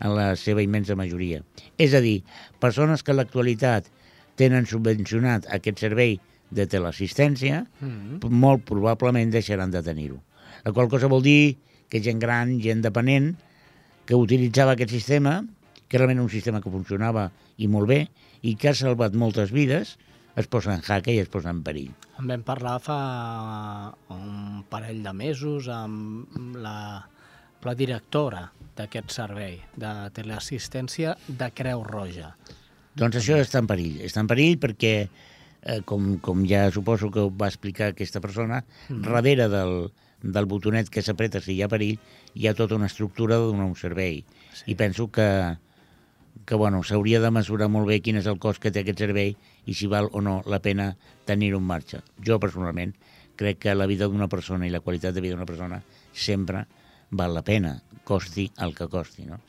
en la seva immensa majoria. És a dir, persones que en l'actualitat tenen subvencionat aquest servei de teleassistència, Mm. molt probablement deixaran de tenir-ho. La qual cosa vol dir que gent gran, gent dependent, que utilitzava aquest sistema, que realment un sistema que funcionava i molt bé, i que ha salvat moltes vides, es posa en jaque i es posa en perill. En vam parlar fa un parell de mesos amb la, la directora d'aquest servei de teleassistència de Creu Roja. Doncs això està en perill. Està en perill perquè, eh, com, com ja suposo que ho va explicar aquesta persona, Mm. mm. darrere del, del botonet que s'apreta si hi ha perill, hi ha tota una estructura de donar un servei. Sí. I penso que, que bueno, s'hauria de mesurar molt bé quin és el cost que té aquest servei i si val o no la pena tenir-ho en marxa. Jo, personalment, crec que la vida d'una persona i la qualitat de vida d'una persona sempre val la pena, costi el que costi, no?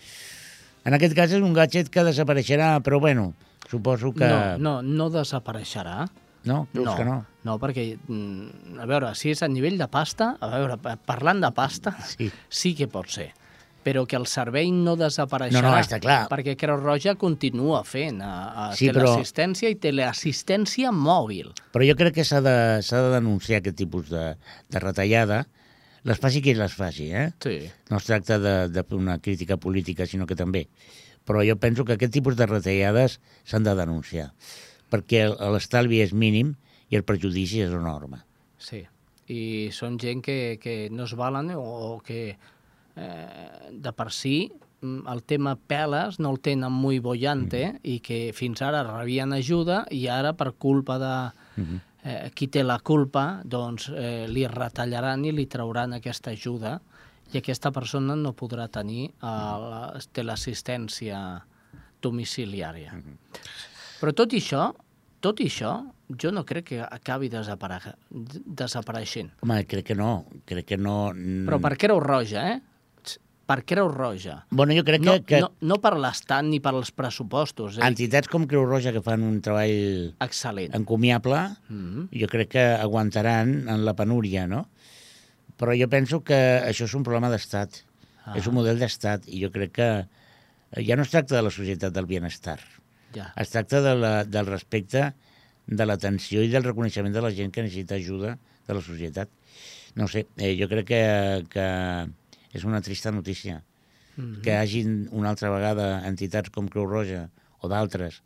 En aquest cas és un gadget que desapareixerà, però bueno, suposo que... No, no, no desapareixerà. No? Creus no, que no? No, perquè, mm, a veure, si és a nivell de pasta, a veure, pa- parlant de pasta, sí, sí que pot ser però que el servei no desapareixerà. No, no, està clar. Perquè Creu Roja continua fent a, a Sí, però- teleassistència i teleassistència mòbil. Però jo crec que s'ha de, de denunciar aquest tipus de, de retallada, les faci qui les faci, eh? Sí. No es tracta de, de fer una crítica política, sinó que també. Però jo penso que aquest tipus de retallades s'han de denunciar, perquè l'estalvi és mínim i el perjudici és enorme. Sí, i són gent que, que no es valen o, que eh, de per si mm, el tema peles no el tenen muy bollante Mm-hmm. i que fins ara rebien ajuda i ara per culpa de Mm-hmm. eh, qui té la culpa doncs eh, li retallaran i li trauran aquesta ajuda i aquesta persona no podrà tenir eh, la, teleassistència domiciliària. Però tot i això, tot i això, jo no crec que acabi desapare desapareixent. Home, crec que no, crec que no... Però per Creu Roja, eh? Per Creu Roja. Bueno, jo crec no, que- que- No, no per l'Estat ni per els pressupostos. Eh? Entitats com Creu Roja que fan un treball Excel·lent. encomiable, Mhm. jo crec que aguantaran en la penúria, no? Però jo penso que això és un problema d'estat, Ah. és un model d'estat, i jo crec que ja no es tracta de la societat del benestar, Ja. es tracta de la, del respecte, de l'atenció i del reconeixement de la gent que necessita ajuda de la societat. No sé, eh, jo crec que, que és una trista notícia Mhm. que hagin una altra vegada entitats com Creu Roja o d'altres,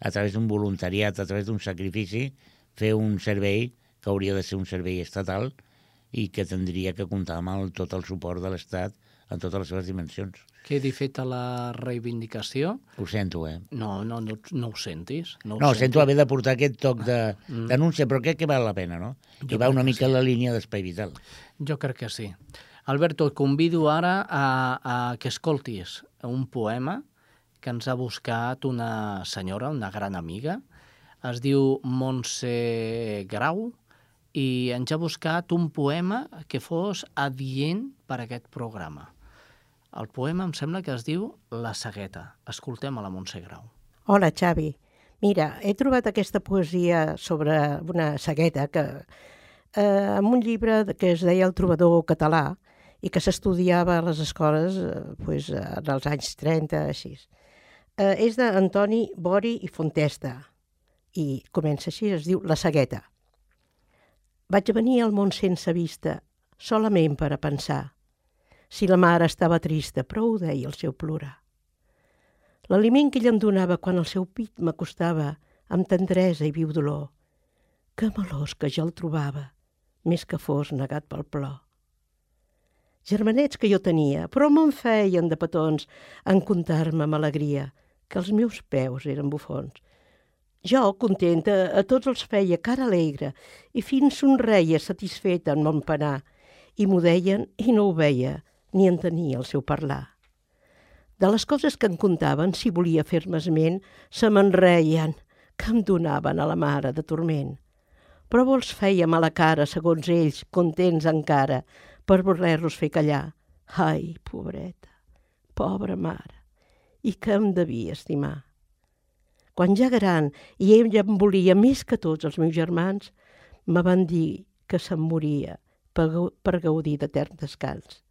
a través d'un voluntariat, a través d'un sacrifici, fer un servei que hauria de ser un servei estatal i que tindria que comptar amb el, tot el suport de l'Estat en totes les seves dimensions. Quedi feta la reivindicació. Ho sento, eh? No, no, no, no ho sentis. No, ho No, sento. sento haver de portar aquest toc de Mm. denúncia, però crec que val la pena, no? Jo Que va una mica en la línia d'espai vital. Jo crec que sí. Alberto, et convido ara a, a que escoltis un poema que ens ha buscat una senyora, una gran amiga. Es diu Montse Grau i ens ha buscat un poema que fos adient per a aquest programa. El poema em sembla que es diu La cegueta. Escoltem a la Montse Grau. Hola, Xavi. Mira, he trobat aquesta poesia sobre una cegueta que, eh, en un llibre que es deia El trobador català i que s'estudiava a les escoles eh, pues, en els anys 30, així. Eh, és d'Antoni Bori i Fontesta i comença així, es diu La cegueta. Vaig venir al món sense vista, solament per a pensar. Si la mare estava trista, prou deia el seu plorar. L'aliment que ella em donava quan el seu pit m'acostava amb tendresa i viu dolor. Que melós que jo el trobava, més que fos negat pel plor. Germanets que jo tenia, però me'n feien de petons en comptar-me amb alegria, que els meus peus eren bufons. Jo, contenta, a tots els feia cara alegre i fins somreia satisfeta en mon penar, i m'ho deien i no ho veia, ni entenia el seu parlar. De les coses que em contaven, si volia fer-me esment, se me'n reien, que em donaven a la mare de torment. Prou els fèiem a la cara, segons ells, contents encara, per voler-los fer callar. Ai, pobreta, pobra mare, i que em devia estimar. Quan ja gran i ella em volia més que tots els meus germans, me van dir que se'm moria per, per gaudir d'etern descans.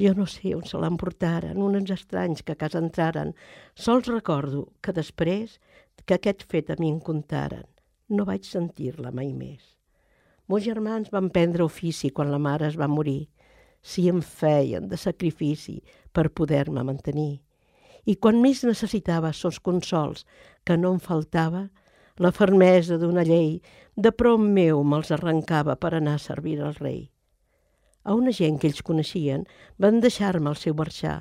Jo no sé on se l'emportaren, uns estranys que a casa entraren. Sols recordo que després que aquest fet a mi em contaren, no vaig sentir-la mai més. Meus germans van prendre ofici quan la mare es va morir. Si em feien de sacrifici per poder-me mantenir. I quan més necessitava sos consols, que no em faltava, la fermesa d'una llei de prop meu me'ls arrencava per anar a servir al rei. A una gent que ells coneixien van deixar-me al seu marxar.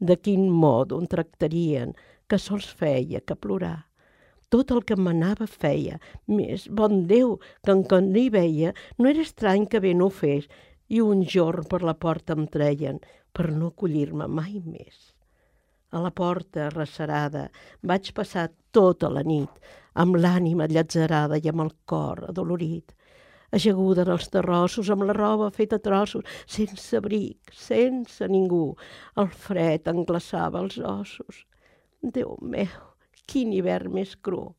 De quin mod on tractarien, que sols feia que plorar. Tot el que manava feia, més, bon Déu, que en quan hi veia, no era estrany que bé no ho fes, i un jorn per la porta em treien, per no acollir-me mai més. A la porta, recerada, vaig passar tota la nit, amb l'ànima llatzerada i amb el cor adolorit ajaguda en els terrossos, amb la roba feta a trossos, sense abric, sense ningú. El fred englaçava els ossos. Déu meu, quin hivern més cru!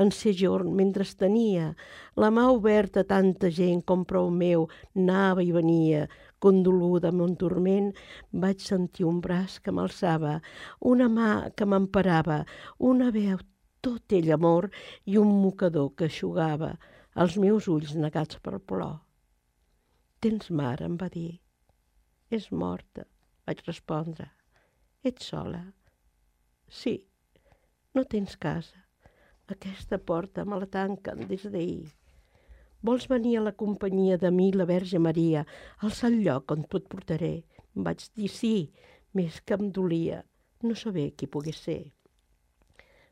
En ser jorn, mentre tenia la mà oberta a tanta gent com prou meu anava i venia, condoluda amb un torment, vaig sentir un braç que m'alçava, una mà que m'emparava, una veu tot ell amor i un mocador que aixugava els meus ulls negats per plor. Tens mare, em va dir. És morta, vaig respondre. Ets sola? Sí. No tens casa. Aquesta porta me la tanquen des d'ahir. Vols venir a la companyia de mi, la Verge Maria, al sant lloc on tu et portaré? Em vaig dir sí, més que em dolia no saber qui pogués ser.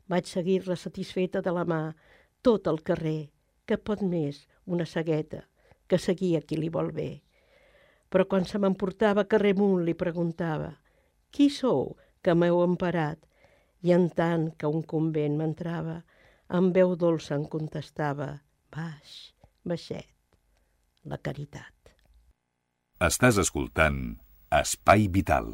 Vaig seguir-la satisfeta de la mà, tot el carrer, que pot més una cegueta que seguia qui li vol bé. Però quan se m'emportava carrer amunt li preguntava «Qui sou que m'heu emparat?» I en tant que un convent m'entrava, amb veu dolça em contestava «Baix, baixet, la caritat». Estàs escoltant Espai Vital.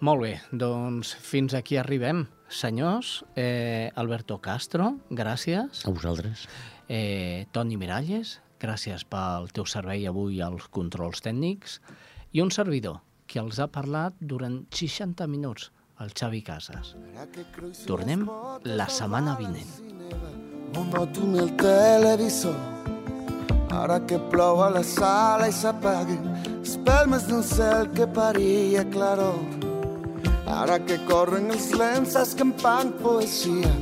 Molt bé, doncs fins aquí arribem. Senyors, eh, Alberto Castro, gràcies. A vosaltres. Eh, Toni Miralles, gràcies pel teu servei avui als controls tècnics. I un servidor, que els ha parlat durant 60 minuts, el Xavi Casas. Tornem la setmana vinent. Monotone el televisor Ara que plou a la sala i s'apaguen espelmes d'un cel que paria claror Ara que corren els lents escampant poesia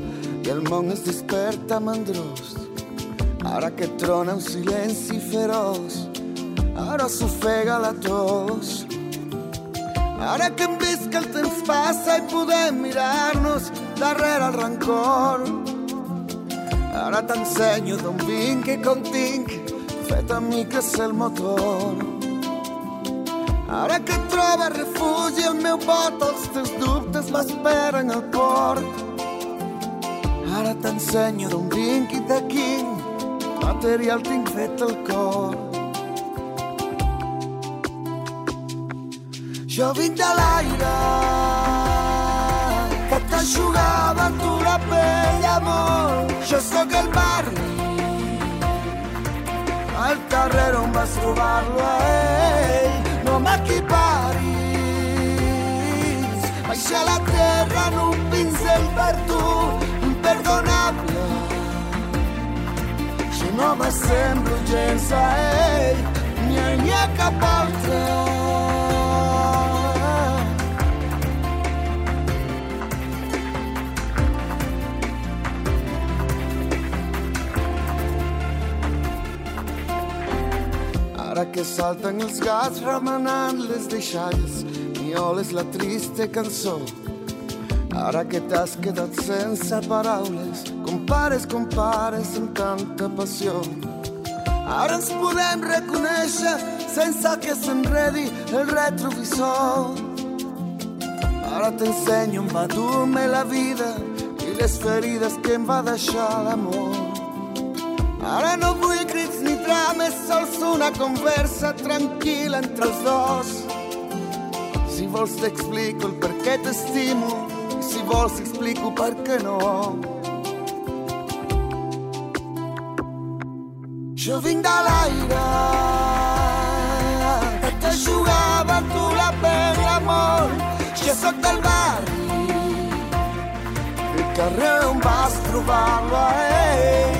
i el món es desperta mandrós. Ara que trona un silenci feroç, ara s'ofega la tos. Ara que hem el temps passa i podem mirar-nos darrere el rancor. Ara t'ensenyo d'on vinc i com tinc fet a mi que és el motor. Ara que troba refugi el meu bot, els teus dubtes m'esperen al port. Ara t'ensenyo d'on vinc i de quin material tinc fet el cor. Jo vinc de l'aire que t'aixugava tu la pell, amor. Jo sóc el barri al carrer on vas trobar-lo a ell no m'equiparis. Baixa la terra en un pincel per tu, imperdonable. Jo no m'assemblo gens a ell, ni a, ni. Ara que salten els gats remenant les deixalles, mioles la triste cançó. Ara que t'has quedat sense paraules, compares, compares amb tanta passió. Ara ens podem reconèixer sense que s'enredi el retrovisor. Ara t'ensenyo on va dur-me la vida i les ferides que em va deixar l'amor. Ara no vull ni drames, sols una conversa tranquil·la entre els dos. Si vols t'explico el per què t'estimo si vols t'explico per què no. Jo vinc de l'aire que jugava tu la pell, l'amor. Jo sóc del barri, el carrer on vas trobar-lo a ell.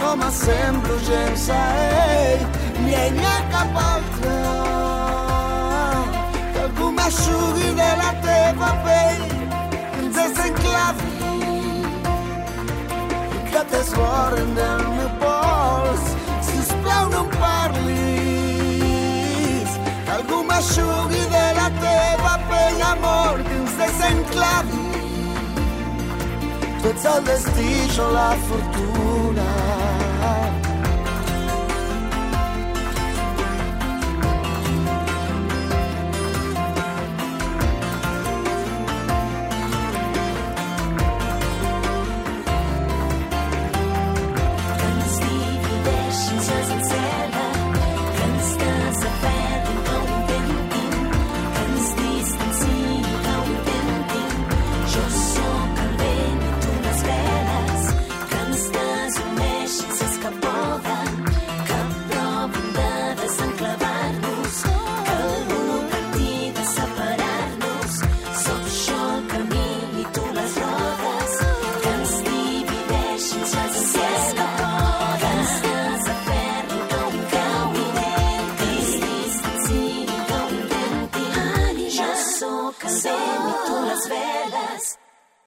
No m'assemblo gens a ell, ni ell ni a cap altre algú m'aixugui de la teva pell, ens desenclavi que t'esborren del meu pols. Sisplau, no em parlis, que algú m'aixugui de la teva pell, amor, que ens desenclavi. Tu ets el destí, jo la fortuna.